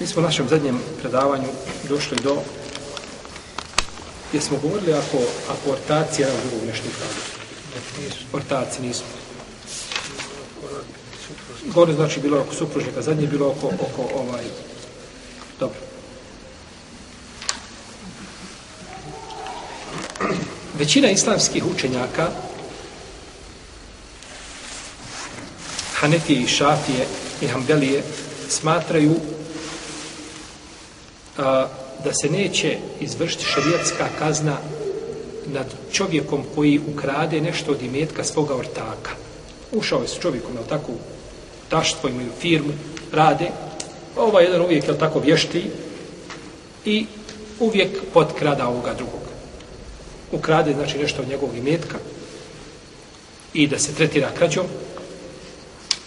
Mi smo u našem zadnjem predavanju došli do gdje smo govorili ako, ako ortaci jedan drugog nešto pravi. Ortaci nismo. Gore znači bilo oko supružnika, zadnje bilo oko, oko ovaj, dobro. Većina islamskih učenjaka Hanefije i Šafije i Hambelije smatraju a, da se neće izvršiti šarijatska kazna nad čovjekom koji ukrade nešto od imetka svoga ortaka. Ušao je s čovjekom, jel tako, taštvo, imaju firmu, rade, ovaj jedan uvijek, jel tako, vješti i uvijek potkrada ovoga drugog. Ukrade, znači, nešto od njegovog imetka i da se tretira krađom,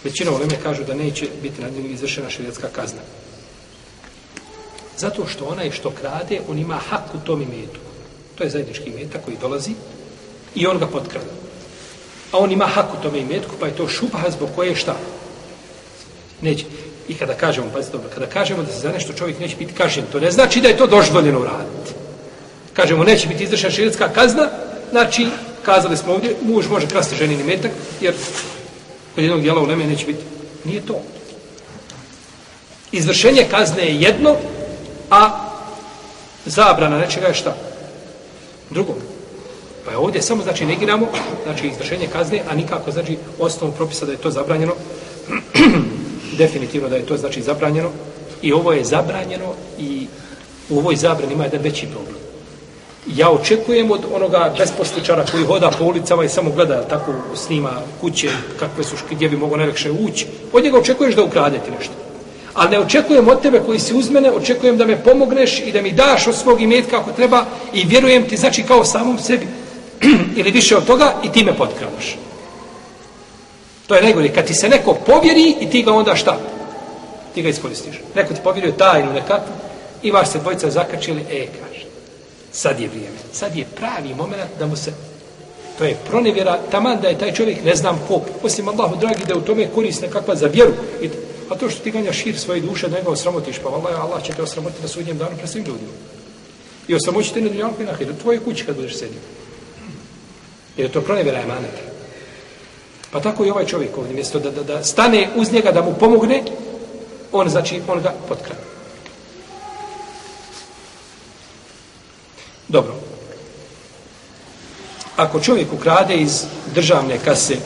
većina uleme kažu da neće biti nad njim izvršena šarijatska kazna. Zato što onaj što krade, on ima hak u tom imetu. To je zajednički imetak koji dolazi i on ga potkrada. A on ima hak u tom imetku, pa je to šupaha zbog koje šta? Neće. I kada kažemo, pazite dobro, kada kažemo da se za nešto čovjek neće biti kažen, to ne znači da je to dožvoljeno uraditi. Kažemo, neće biti izvršena širitska kazna, znači, kazali smo ovdje, muž može krasti ženin imetak, jer kod jednog dijela u Leme neće biti. Nije to. Izvršenje kazne je jedno, a zabrana nečega je šta? Drugo. Pa je ovdje samo, znači, negiramo, znači, izvršenje kazne, a nikako, znači, osnovu propisa da je to zabranjeno, definitivno da je to, znači, zabranjeno, i ovo je zabranjeno i u ovoj zabrani ima jedan veći problem. Ja očekujem od onoga besposličara koji hoda po ulicama i samo gleda tako snima kuće, kakve su, gdje bi mogo najlekše ući, od njega očekuješ da ukradeti nešto. Ali ne očekujem od tebe koji si uz mene, očekujem da me pomogneš i da mi daš od svog imetka ako treba i vjerujem ti, znači kao samom sebi. Ili više od toga i ti me potkravaš. To je najgore. Kad ti se neko povjeri i ti ga onda šta? Ti ga iskoristiš. Neko ti povjerio tajnu nekakvu i vaš se dvojica zakačili, e, kaže, sad je vrijeme. Sad je pravi moment da mu se To je pronevjera, taman da je taj čovjek, ne znam ko, osim Allahu dragi, da u tome korist nekakva za vjeru. I A to što ti ganjaš šir svoje duše, da njega osramotiš, pa vallaha, Allah će te osramotiti na sudnjem danu pred svim ljudima. I osramoćiti na dunjalku i na hiru, tvoje kući kad budeš sedio. Jer je to pronevjera emaneta. Pa tako i ovaj čovjek ovdje, mjesto da, da, da stane uz njega, da mu pomogne, on znači, on ga potkrade. Dobro. Ako čovjek ukrade iz državne kase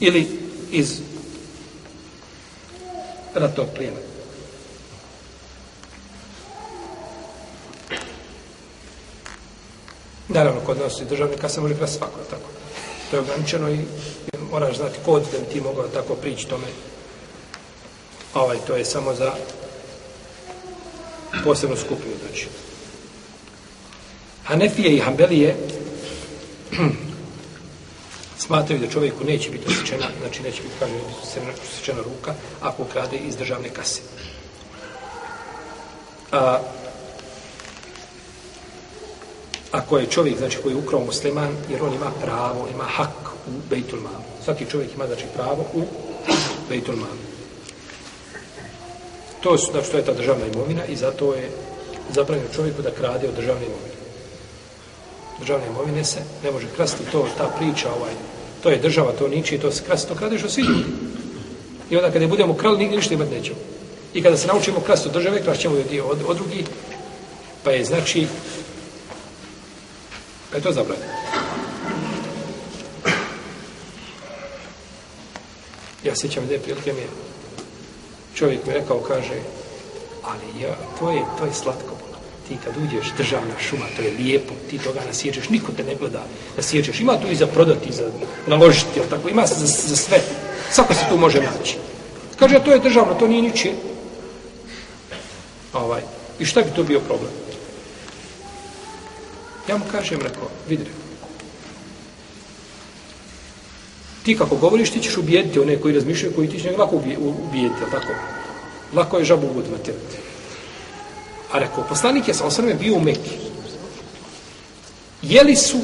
ili iz ratnog plijena. Naravno, kod nas i državne kase može krati svako, tako. To je ograničeno i moraš znati kod da bi ti mogao tako prići tome. Ovaj, to je samo za posebnu skupinu, znači. Hanefije i Hanbelije smatraju da čovjeku neće biti osjećena, znači neće biti, kaže, osjećena ruka, ako ukrade iz državne kase. A, ako je čovjek, znači, koji je ukrao musliman, jer on ima pravo, ima hak u Bejtul Malu. Svaki čovjek ima, znači, pravo u Bejtul Malu. To, su, znači, to je ta državna imovina i zato je zabranjeno čovjeku da krade od državne imovine državne imovine se ne može krasti to, ta priča, ovaj, to je država, to niči, to se krasti, to kradeš od svi ljudi. I onda kada budemo krali, nigdje ništa imati nećemo. I kada se naučimo krasti od države, krašćemo od, od, od drugih, pa je znači, pa je to zabranjeno. Ja sjećam da je prilike mi je čovjek mi rekao, kaže, ali ja, to je, to je slatko ti kad uđeš državna šuma, to je lijepo, ti toga nasjećeš, niko te ne gleda nasjećeš. Ima tu i za prodati, za naložiti, tako, ima za, za sve. Svako se tu može naći. Kaže, to je državno, to nije ničije. Ovaj. I šta bi to bio problem? Ja mu kažem, rekao, vidi, rekao, ti kako govoriš, ti ćeš ubijediti one koji razmišljaju, koji ti će lako ubijediti, tako? Lako je žabu ubud. A rekao, poslanik je sa osrme bio u Meki. Jeli su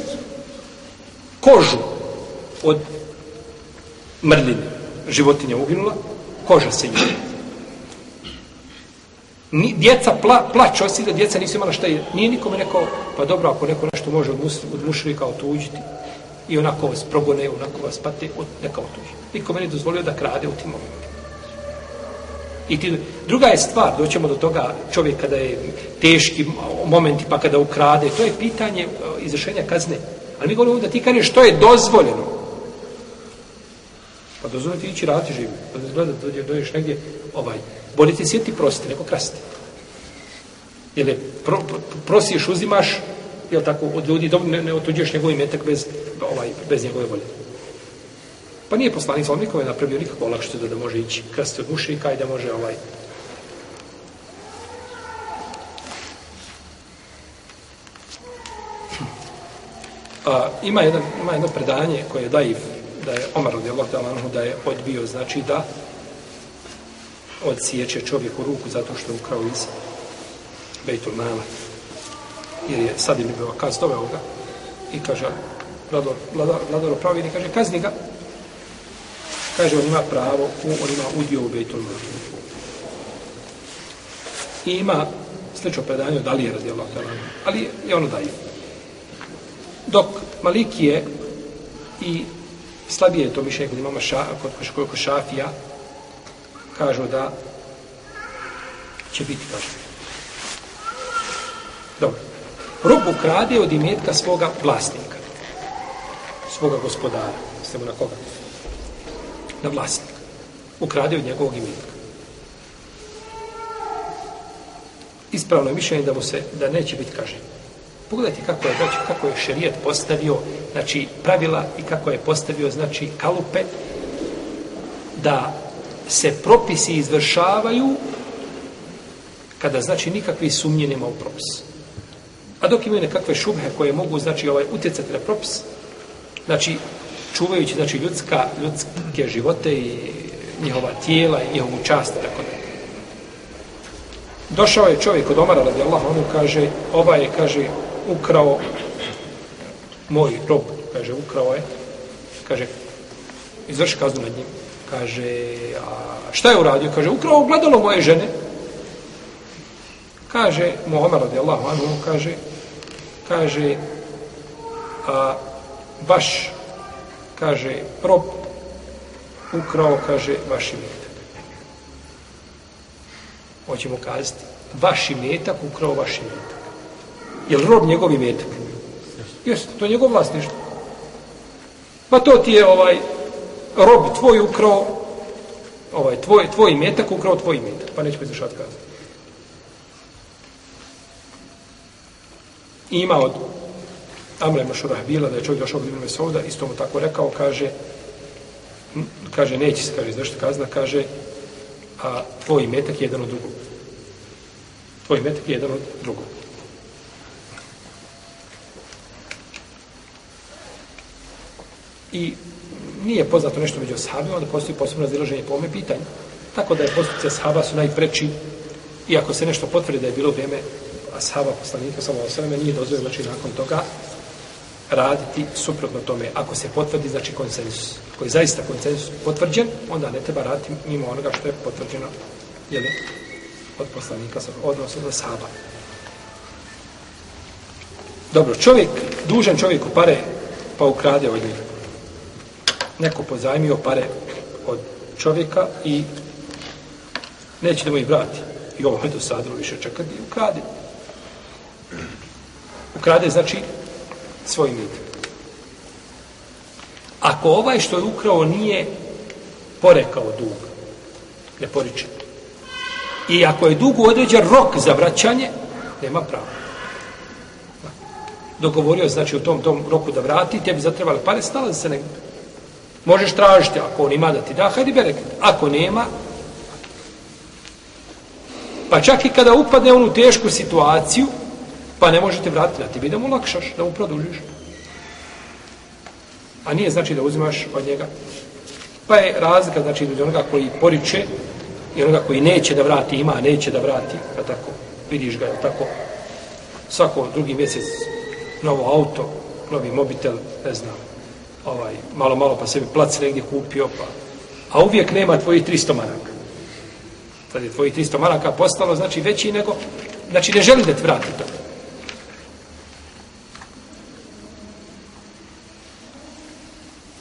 kožu od mrljine. životinja uginula, koža se jeli. Ni, djeca pla, plaću osida, djeca nisu imala šta je. Nije nikome rekao, pa dobro, ako neko nešto može od, mus, od mušrika otuđiti, i onako vas progone, onako vas pate, od, neka otuđi. Nikome ne dozvolio da krade u tim momentu. I ti, druga je stvar, doćemo do toga čovjek kada je teški momenti, pa kada ukrade, to je pitanje e, izrašenja kazne. Ali mi govorimo da ti kažeš što je dozvoljeno. Pa dozvoljeno ti ići raditi živi. Pa da gleda, dođe, dođeš negdje, ovaj, bolje ti sjeti prosti, neko krasti. Jer je, pro, pro, prosiješ, uzimaš, jel tako, od ljudi, ne, ne otuđeš njegov imetak bez, ovaj, bez njegove volje. Pa nije poslanik sa nikome napravio nikakvo olakšte da, da može ići krsti od mušrika i da može ovaj A, ima, jedan, ima jedno predanje koje je daiv, da je Omar radijallahu ta'ala da je odbio, znači da odsjeće čovjeku ruku zato što je ukrao iz Bejtul Mala. Jer je sad im bio kaz doveo ga i kaže, vlador, vlador, vlador pravi, kaže, kazni ga, kaže on ima pravo, on ima udio u Bejtul Mala. I ima slično predanje od Alije radijallahu ta'ala, ali je ono daje. Dok Malikije i slabije to mišljenje kod imama ša, kod, kod, kod šafija kažu da će biti kažu. Dobro. Rob ukrade od imetka svoga vlasnika. Svoga gospodara. Mislimo na koga? Na vlasnika. Ukrade od njegovog imetka. Ispravno je mišljenje da mu se, da neće biti kažen. Pogledajte kako je, znači, kako je šerijet postavio znači, pravila i kako je postavio znači, kalupe da se propisi izvršavaju kada znači nikakvi sumnje nema u propis. A dok imaju nekakve šubhe koje mogu znači ovaj utjecati na propis, znači čuvajući znači ljudska ljudske živote i njihova tijela i njihovu čast tako da. Došao je čovjek od Omara radijallahu anhu kaže ova je kaže ukrao moj rob, kaže, ukrao je, kaže, izvrši kaznu nad njim, kaže, a šta je uradio? Kaže, ukrao gledalo moje žene. Kaže, Muhammed radijallahu anhu, kaže, kaže, a, baš, kaže, rob ukrao, kaže, vaš imetak. Hoćemo kazati, vaš imetak ukrao vaš imetak. Je li rob njegov imetak? Jeste, to je njegov vlasništvo. Pa to ti je ovaj rob tvoj ukrao ovaj, tvoj, tvoj imetak ukrao tvoj imetak. Pa neće biti kaznu. kazati. Ima od Amre Mašurah bila da je čovjek došao od Ibn Mesouda, isto mu tako rekao, kaže, kaže, neće se, kaže, zašto kazna, kaže, a tvoj metak je jedan od drugog. Tvoj metak je jedan od drugog. i nije poznato nešto među ashabima, onda postoji posebno razilaženje po ome pitanju. Tako da je postupce ashaba su najpreči, iako se nešto potvrdi da je bilo vrijeme ashaba poslanika, samo o sveme, nije dozvoljeno, znači nakon toga raditi suprotno tome. Ako se potvrdi, znači konsensus. Ako je zaista konsensus potvrđen, onda ne treba raditi mimo onoga što je potvrđeno jeli, od poslanika, odnosno od sahaba. Dobro, čovjek, dužan čovjeku pare, pa ukrade od njega neko pozajmio pare od čovjeka i neće da mu ih vrati. I ovo je sadro više čekati i ukrade. Ukrade znači svoj mit. Ako ovaj što je ukrao nije porekao dug, ne poriče. I ako je dugu određen rok za vraćanje, nema prava. Dogovorio znači u tom, tom roku da vrati, tebi zatrebali pare, stala se negdje. Možeš tražiti, ako on ima da ti da, hajde bereket. Ako nema, pa čak i kada upadne u tešku situaciju, pa ne možete vratiti na tebi da mu lakšaš, da mu produžiš. A nije znači da uzimaš od njega. Pa je razlika, znači, od onoga koji poriče i onoga koji neće da vrati, ima, neće da vrati, pa tako, vidiš ga, tako, svako drugi mjesec novo auto, novi mobitel, ne znam, ovaj, malo, malo pa sebi plac negdje kupio, pa, a uvijek nema tvojih 300 maraka. Tad je tvojih 300 maraka postalo, znači, veći nego, znači, ne želi da ti vrati to.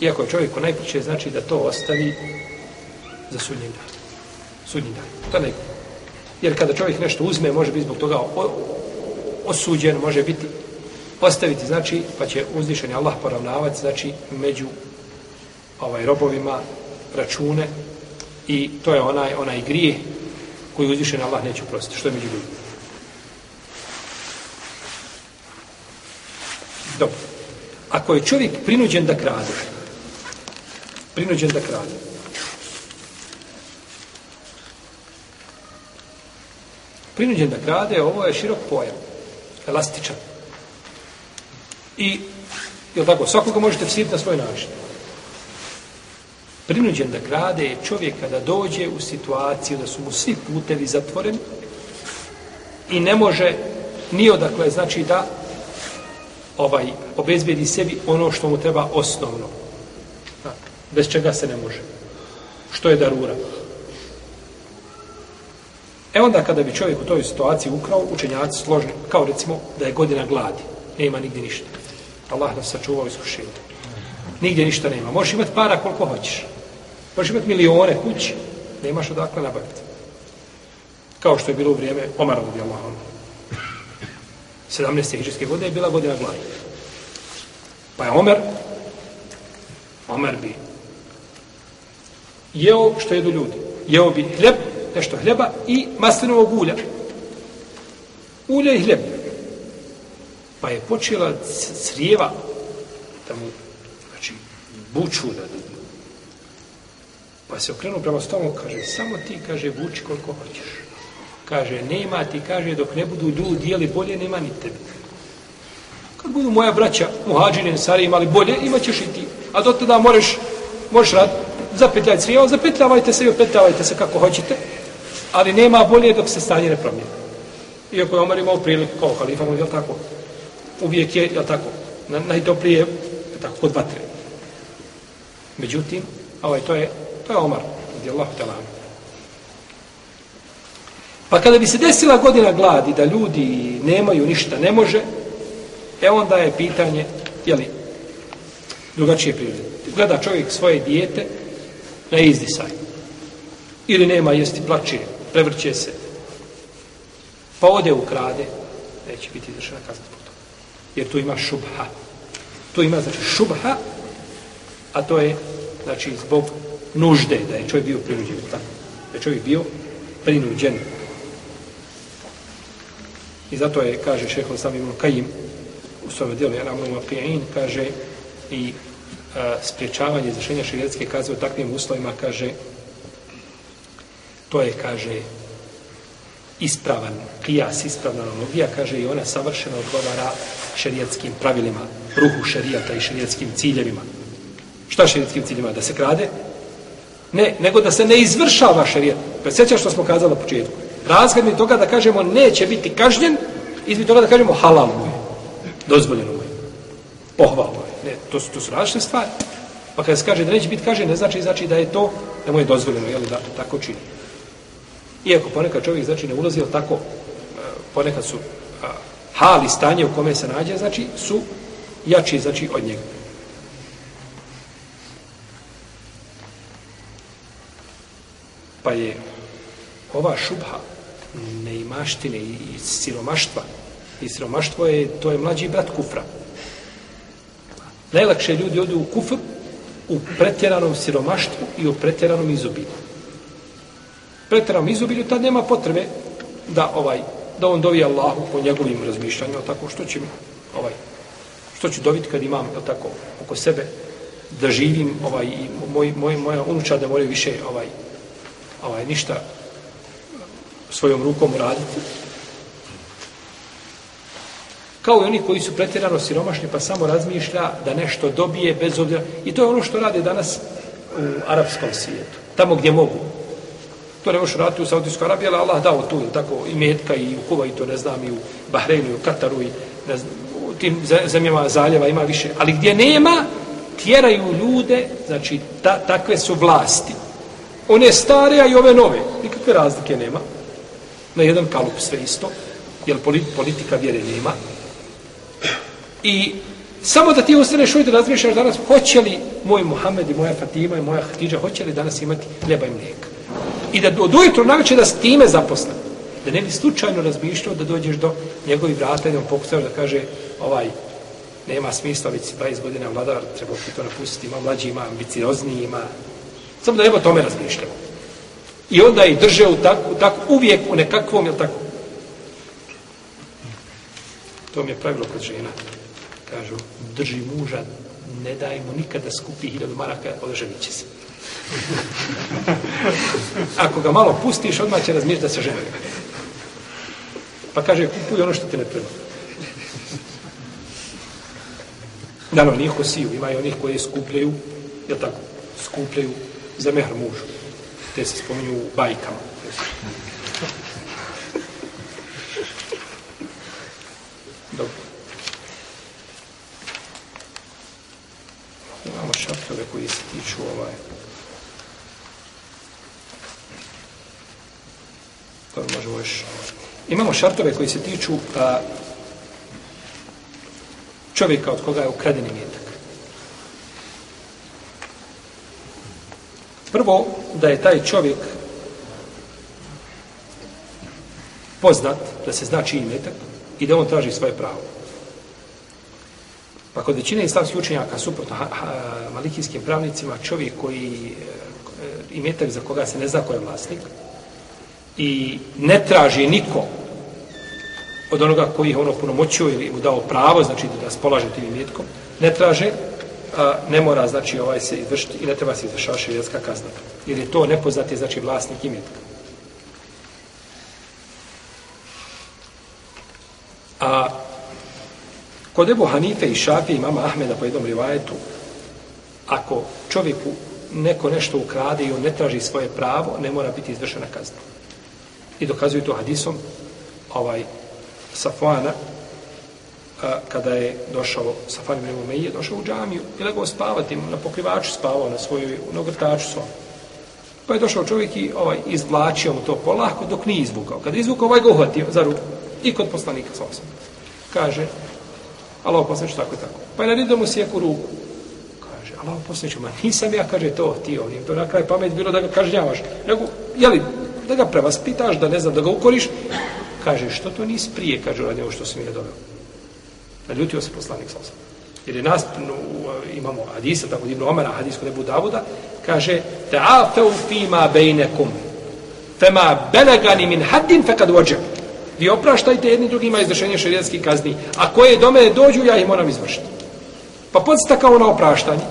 Iako je čovjek najpriče, znači da to ostavi za sudnji dan. Sudnji dan. To ne. Jer kada čovjek nešto uzme, može biti zbog toga osuđen, može biti postaviti, znači, pa će uzdišen Allah poravnavati, znači, među ovaj robovima račune i to je onaj, onaj grije koji uzdišen Allah neće uprostiti. Što je među ljudima? Dobro. Ako je čovjek prinuđen da krade, prinuđen da krade, prinuđen da krade, ovo je širok pojam, elastičan. I, je tako, svakoga možete vsiriti na svoj način. Prinuđen da krade je čovjek kada dođe u situaciju da su mu svi putevi zatvoreni i ne može ni odakle, znači da ovaj obezbedi sebi ono što mu treba osnovno. Bez čega se ne može. Što je darura? E onda kada bi čovjek u toj situaciji ukrao, učenjaci složni, kao recimo da je godina gladi, nema nigdje ništa. Allah nas sačuvao iskušenja. Nigdje ništa nema. Možeš imati para koliko hoćeš. Možeš imati milione kući, nemaš odakle nabaviti. Kao što je bilo u vrijeme Omara radi Allah. 17. hiđarske godine je bila godina gladi. Pa je Omer, Omer bi jeo što jedu ljudi. Jeo bi hljeb, nešto hljeba i maslinovog ulja. Ulje i hljeb. Pa je počela crijeva da mu, znači, buču da, Pa se okrenuo prema stolu, kaže, samo ti, kaže, vuči koliko hoćeš. Kaže, nema ti, kaže, dok ne budu ljudi jeli bolje, nema ni tebi. Kad budu moja braća, muhađine, sari, imali bolje, imaćeš i ti. A do tada možeš, možeš rad, zapetljaj crijevo, zapetljavajte se i opetljavajte se kako hoćete, ali nema bolje dok se stanje ne promijene. Iako je Omar imao priliku kao halifa, je tako? Uvijek je, je tako? Na, najtoplije, je tako, kod vatre. Međutim, ovaj, to je, to je Omar, gdje Allah. Pa kada bi se desila godina gladi, da ljudi nemaju ništa, ne može, e onda je pitanje, jeli, drugačije prirode. Gleda čovjek svoje dijete na izdisaj. Ili nema jesti, plače, prevrće se. Pa ode u krade, neće biti izvršena kazna zbog toga. Jer tu ima šubha. Tu ima, znači, šubha, a to je, znači, zbog nužde, da je čovjek bio prinuđen. Tako? Da je čovjek bio prinuđen. I zato je, kaže šehol sam imam Kajim, u svojom dijelu, ja nam kaže, i spriječavanje izvršenja širijetske kazne u takvim uslovima, kaže, to je, kaže, ispravan kijas, ispravna analogija, kaže, i ona savršeno odgovara šerijetskim pravilima, ruhu šerijata i šerijetskim ciljevima. Šta šerijetskim ciljevima? Da se krade? Ne, nego da se ne izvršava šerijet. Sjećaš što smo kazali na početku. Razgled mi toga da kažemo neće biti kažnjen, izbiti toga da kažemo halal mu je. Dozvoljeno mu je. Pohvalno to, su, to su različite stvari. Pa kada se kaže da neće biti kaže, ne znači, znači da je to, da mu je dozvoljeno, jel, da tako čini. Iako ponekad čovjek znači ne ulazi, tako, e, ponekad su a, hali stanje u kome se nađe, znači su jači znači, od njega. Pa je ova šubha neimaštine i siromaštva i siromaštvo je, to je mlađi brat kufra. Najlakše ljudi odu u kufr u pretjeranom siromaštvu i u pretjeranom izobilju Pretjeranom izobilju, tad nema potrebe da ovaj da on dovi Allahu po njegovim razmišljanjima, tako što će ovaj što ću dobiti kad imam je tako oko sebe da živim ovaj i moj moj moja unučad da moraju više ovaj ovaj ništa svojom rukom uraditi. Kao i oni koji su pretjerano siromašni pa samo razmišlja da nešto dobije bez obzira. I to je ono što rade danas u arapskom svijetu. Tamo gdje mogu. To ne možeš raditi u Saudijskoj Arabiji, ali Allah dao tu, tako, i Metka, i u Kuvajtu, ne znam, i u Bahreinu, i u Kataru, i ne znam, u tim zemljama zaljeva ima više. Ali gdje nema, tjeraju ljude, znači, ta, takve su vlasti. One stare, a i ove nove. Nikakve razlike nema. Na jedan kalup sve isto, jer politika vjere nema. I samo da ti ostaneš ovdje da razmišljaš danas, hoće li moj Muhammed i moja Fatima i moja Hatidža, hoće li danas imati hljeba i mlijeka? I da od ujutru naveće da s time zaposlen. Da ne bi slučajno razmišljao da dođeš do njegovih vrata i da pokušaš da kaže ovaj, nema smisla, već 20 godina vladar, treba ti to napustiti, ima mlađi, ima ambiciozni, ima... Samo da ne o tome razmišljamo. I onda je drže u tak, u tak, uvijek u nekakvom, jel tako? To mi je pravilo kod žena. Kažu, drži muža, ne daj mu nikada skupi hiljadu maraka, održavit će se. Ako ga malo pustiš, odmah će razmišljati da se žene. Pa kaže, kupuj ono što ti ne treba. Naravno, nije ko siju, ima i onih koji skupljaju, jel tako, skupljaju za mehr mužu. Te se spominju u bajkama. Dobro. Imamo šaftove koji se tiču ovaj... To možemo još... Imamo šartove koji se tiču a, čovjeka od koga je ukradeni mjetak. Prvo, da je taj čovjek poznat, da se znači imetak i da on traži svoje pravo. Pa kod većine islamskih učenjaka, suprotno ha, ha, malikijskim pravnicima, čovjek koji e, e imetak za koga se ne zna ko je vlasnik i ne traži niko od onoga koji ih ono punomoćio ili mu dao pravo, znači da spolaže tim imetkom, ne traže, a, ne mora, znači, ovaj se izvršiti i ne treba se izvršava šarijetska kazna. Jer je to nepoznati, znači, vlasnik imetka. A kod Ebu Hanife i Šafije i mama Ahmeda po jednom rivajetu, ako čovjeku neko nešto ukrade i on ne traži svoje pravo, ne mora biti izvršena kazna. I dokazuju to hadisom, ovaj, Safana, a, kada je došao, Safan ibn Umeije, došao u džamiju i legao spavati, na pokrivaču spavao, na svojoj nogrtaču svom. Pa je došao čovjek i ovaj, izvlačio mu to polako dok nije izvukao. Kada je izvukao, ovaj ga uhvatio za ruku. I kod poslanika sa osam. Kaže, Allah poslanič tako i tako. Pa je naredio mu sjeku ruku. Kaže, Allah poslanič, ma nisam ja, kaže, to ti ovdje. To na kraj pamet bilo da ga kažnjavaš. Nego, jeli, da ga prevaspitaš, da ne znam, da ga ukoriš. Kaže, što to nisi prije, kaže, radi ovo što si mi je doveo. Naljutio se poslanik sa osam. Jer je nas, no, e, imamo hadisa, tako divno omena, hadis kod Ebu Davuda, kaže, te afeu fima bejnekum, fema belegani min haddin fekad vođem. Vi opraštajte jedni drugima izvršenje šarijetskih kazni, a koje do mene dođu, ja ih moram izvršiti. Pa podstakao na opraštanje.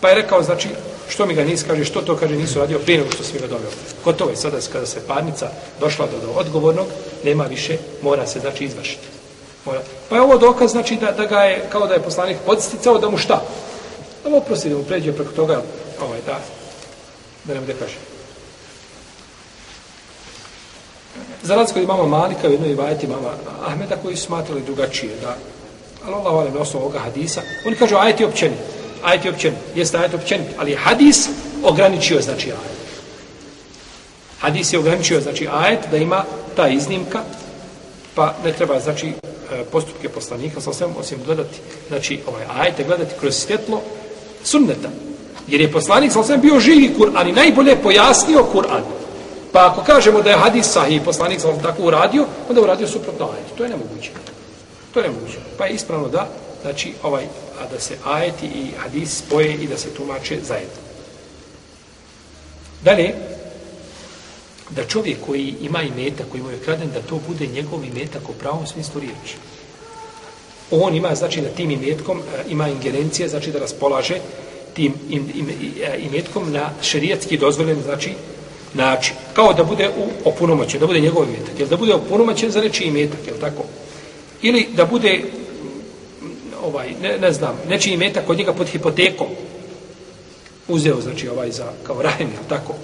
Pa je rekao, znači, Što mi ga nis kaže, što to kaže, nisu radio prije nego što si mi ga doveo. Gotovo je sada kada se parnica došla do, do odgovornog, nema više, mora se znači izvršiti. Mora. Pa je ovo dokaz znači da, da ga je, kao da je poslanik podsticao da mu šta? Da mu oprosti, da mu pređe preko toga, ovaj, da, da ne bude kaže. Za razliku od imama Malika, u jednoj vajeti mama Ahmeda, koji su smatrali drugačije, da, ali Allah, na osnovu ovoga hadisa, oni kažu, ajti općenito ajet je općen, jeste ajet općen, ali je hadis ograničio, znači ajet. Hadis je ograničio, znači ajet, da ima ta iznimka, pa ne treba, znači, e, postupke poslanika, sa svem, osim gledati, znači, ovaj ajet, gledati kroz svjetlo sunneta. Jer je poslanik, sa svem, bio živi Kur'an i najbolje pojasnio Kur'an. Pa ako kažemo da je hadis sahih, poslanik sa tako uradio, onda uradio suprotno ajet. To je nemoguće. To je nemoguće. Pa je ispravno da, znači, ovaj a da se ajeti i hadis spoje i da se tumače zajedno. Dalje, da čovjek koji ima i meta, koji mu je kraden, da to bude njegov imetak u pravom smislu riječi. On ima, znači, na tim imetkom e, ima ingerencije, znači da raspolaže tim im, im, im, e, imetkom na šerijetski dozvoljen, znači, način. Kao da bude u opunomoćen, da bude njegov imetak. Jel da bude opunomoćen za reći imetak, jel tako? Ili da bude ovaj, ne, ne znam, nečiji metak kod njega pod hipotekom uzeo, znači ovaj za, kao rajem, tako?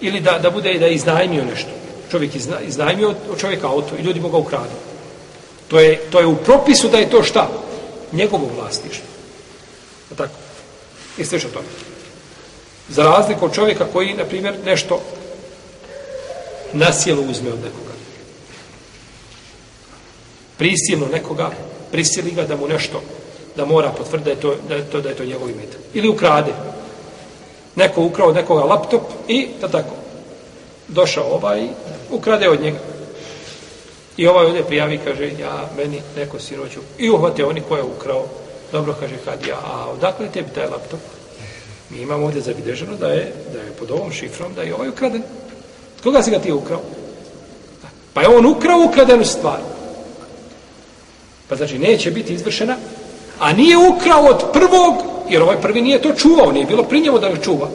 Ili da, da bude da je iznajmio nešto. Čovjek izna, iznajmio od čovjeka auto i ljudi mu ga ukradu. To je, to je u propisu da je to šta? Njegovo vlastištvo. Tako? I što tome. Za razliku od čovjeka koji, na primjer, nešto nasijelo uzme od nekoga. Prisilno nekoga, prisili ga da mu nešto, da mora potvrditi da je to, da je to, da je to njegov imetak. Ili ukrade. Neko ukrao nekoga laptop i, da tako, došao ovaj i ukrade od njega. I ovaj ovdje prijavi, kaže, ja, meni, neko sinoću. I uhvate oni ko je ukrao. Dobro, kaže, kad ja, a odakle tebi taj laptop? Mi imamo ovdje zabilježeno da je, da je pod ovom šifrom da je ovaj ukraden. Koga si ga ti ukrao? Pa je on ukrao ukradenu stvar. Pa znači neće biti izvršena, a nije ukrao od prvog, jer ovaj prvi nije to čuvao, nije bilo pri njemu da ga čuva.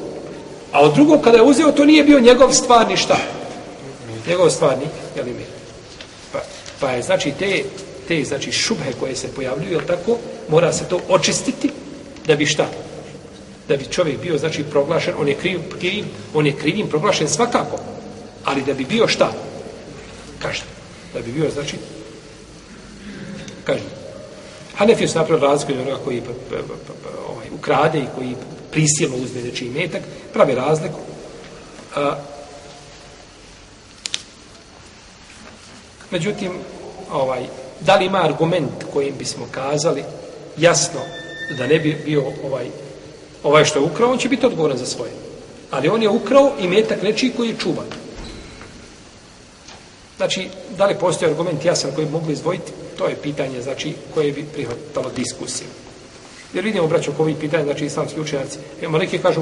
A od drugog kada je uzeo, to nije bio njegov stvarni šta? Njegov stvarni, jel ime? Pa, pa je znači te, te znači šubhe koje se pojavljuju, jel tako, mora se to očistiti da bi šta? da bi čovjek bio znači proglašen, on je kriv, kriv on je krivim proglašen svakako, ali da bi bio šta? Každa. Da bi bio, znači, kažem. Hanefiju su napravili razliku onoga koji pa, pa, pa, pa, ovaj, ukrade i koji prisilno uzme nečiji metak, pravi razliku. A, međutim, ovaj, da li ima argument kojim bismo kazali jasno da ne bi bio ovaj ovaj što je ukrao, on će biti odgovoran za svoje. Ali on je ukrao i metak nečiji koji je čuvan. Znači, da li postoji argument jasan koji bi mogli izvojiti, to je pitanje, znači, koje bi prihvatalo diskusiju. Jer vidimo, braćo, oko ovih pitanja, znači, islamski učenjaci, imamo neki kažu,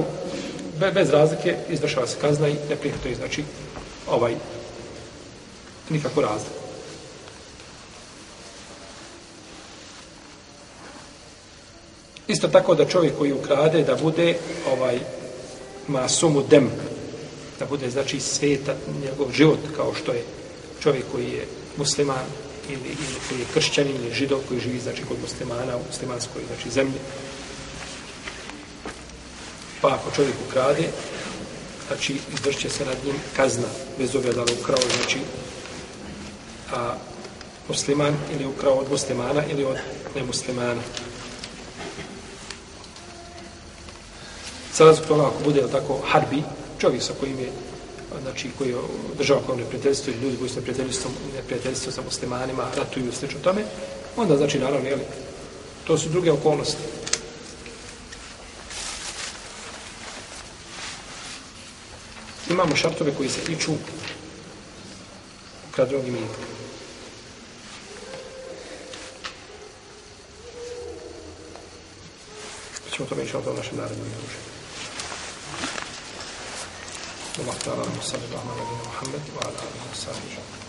be, bez razlike, izvršava se kazna i ne prihvatuje, znači, ovaj, nikakvu razliku. Isto tako da čovjek koji ukrade da bude ovaj masumu dem da bude znači sveta njegov život kao što je čovjek koji je musliman ili, ili koji je kršćanin ili židov koji živi znači kod muslimana u muslimanskoj znači zemlji. Pa ako čovjek ukrade znači izdrće se nad njim kazna bez obzira da li ukrao znači a musliman ili ukrao od muslimana ili od nemuslimana. Sada zbog toga ako bude tako harbi, čovjek sa kojim je znači koji država kao neprijateljstvo i ljudi koji su neprijateljstvo, neprijateljstvo sa muslimanima, ratuju i slično tome, onda znači naravno, jeli, to su druge okolnosti. Imamo šartove koji se tiču ukradnog imetka. ćemo to meći u našem narodnom druženju. الله تعالى الله على نبينا محمد وعلى آله وصحبه أجمعين.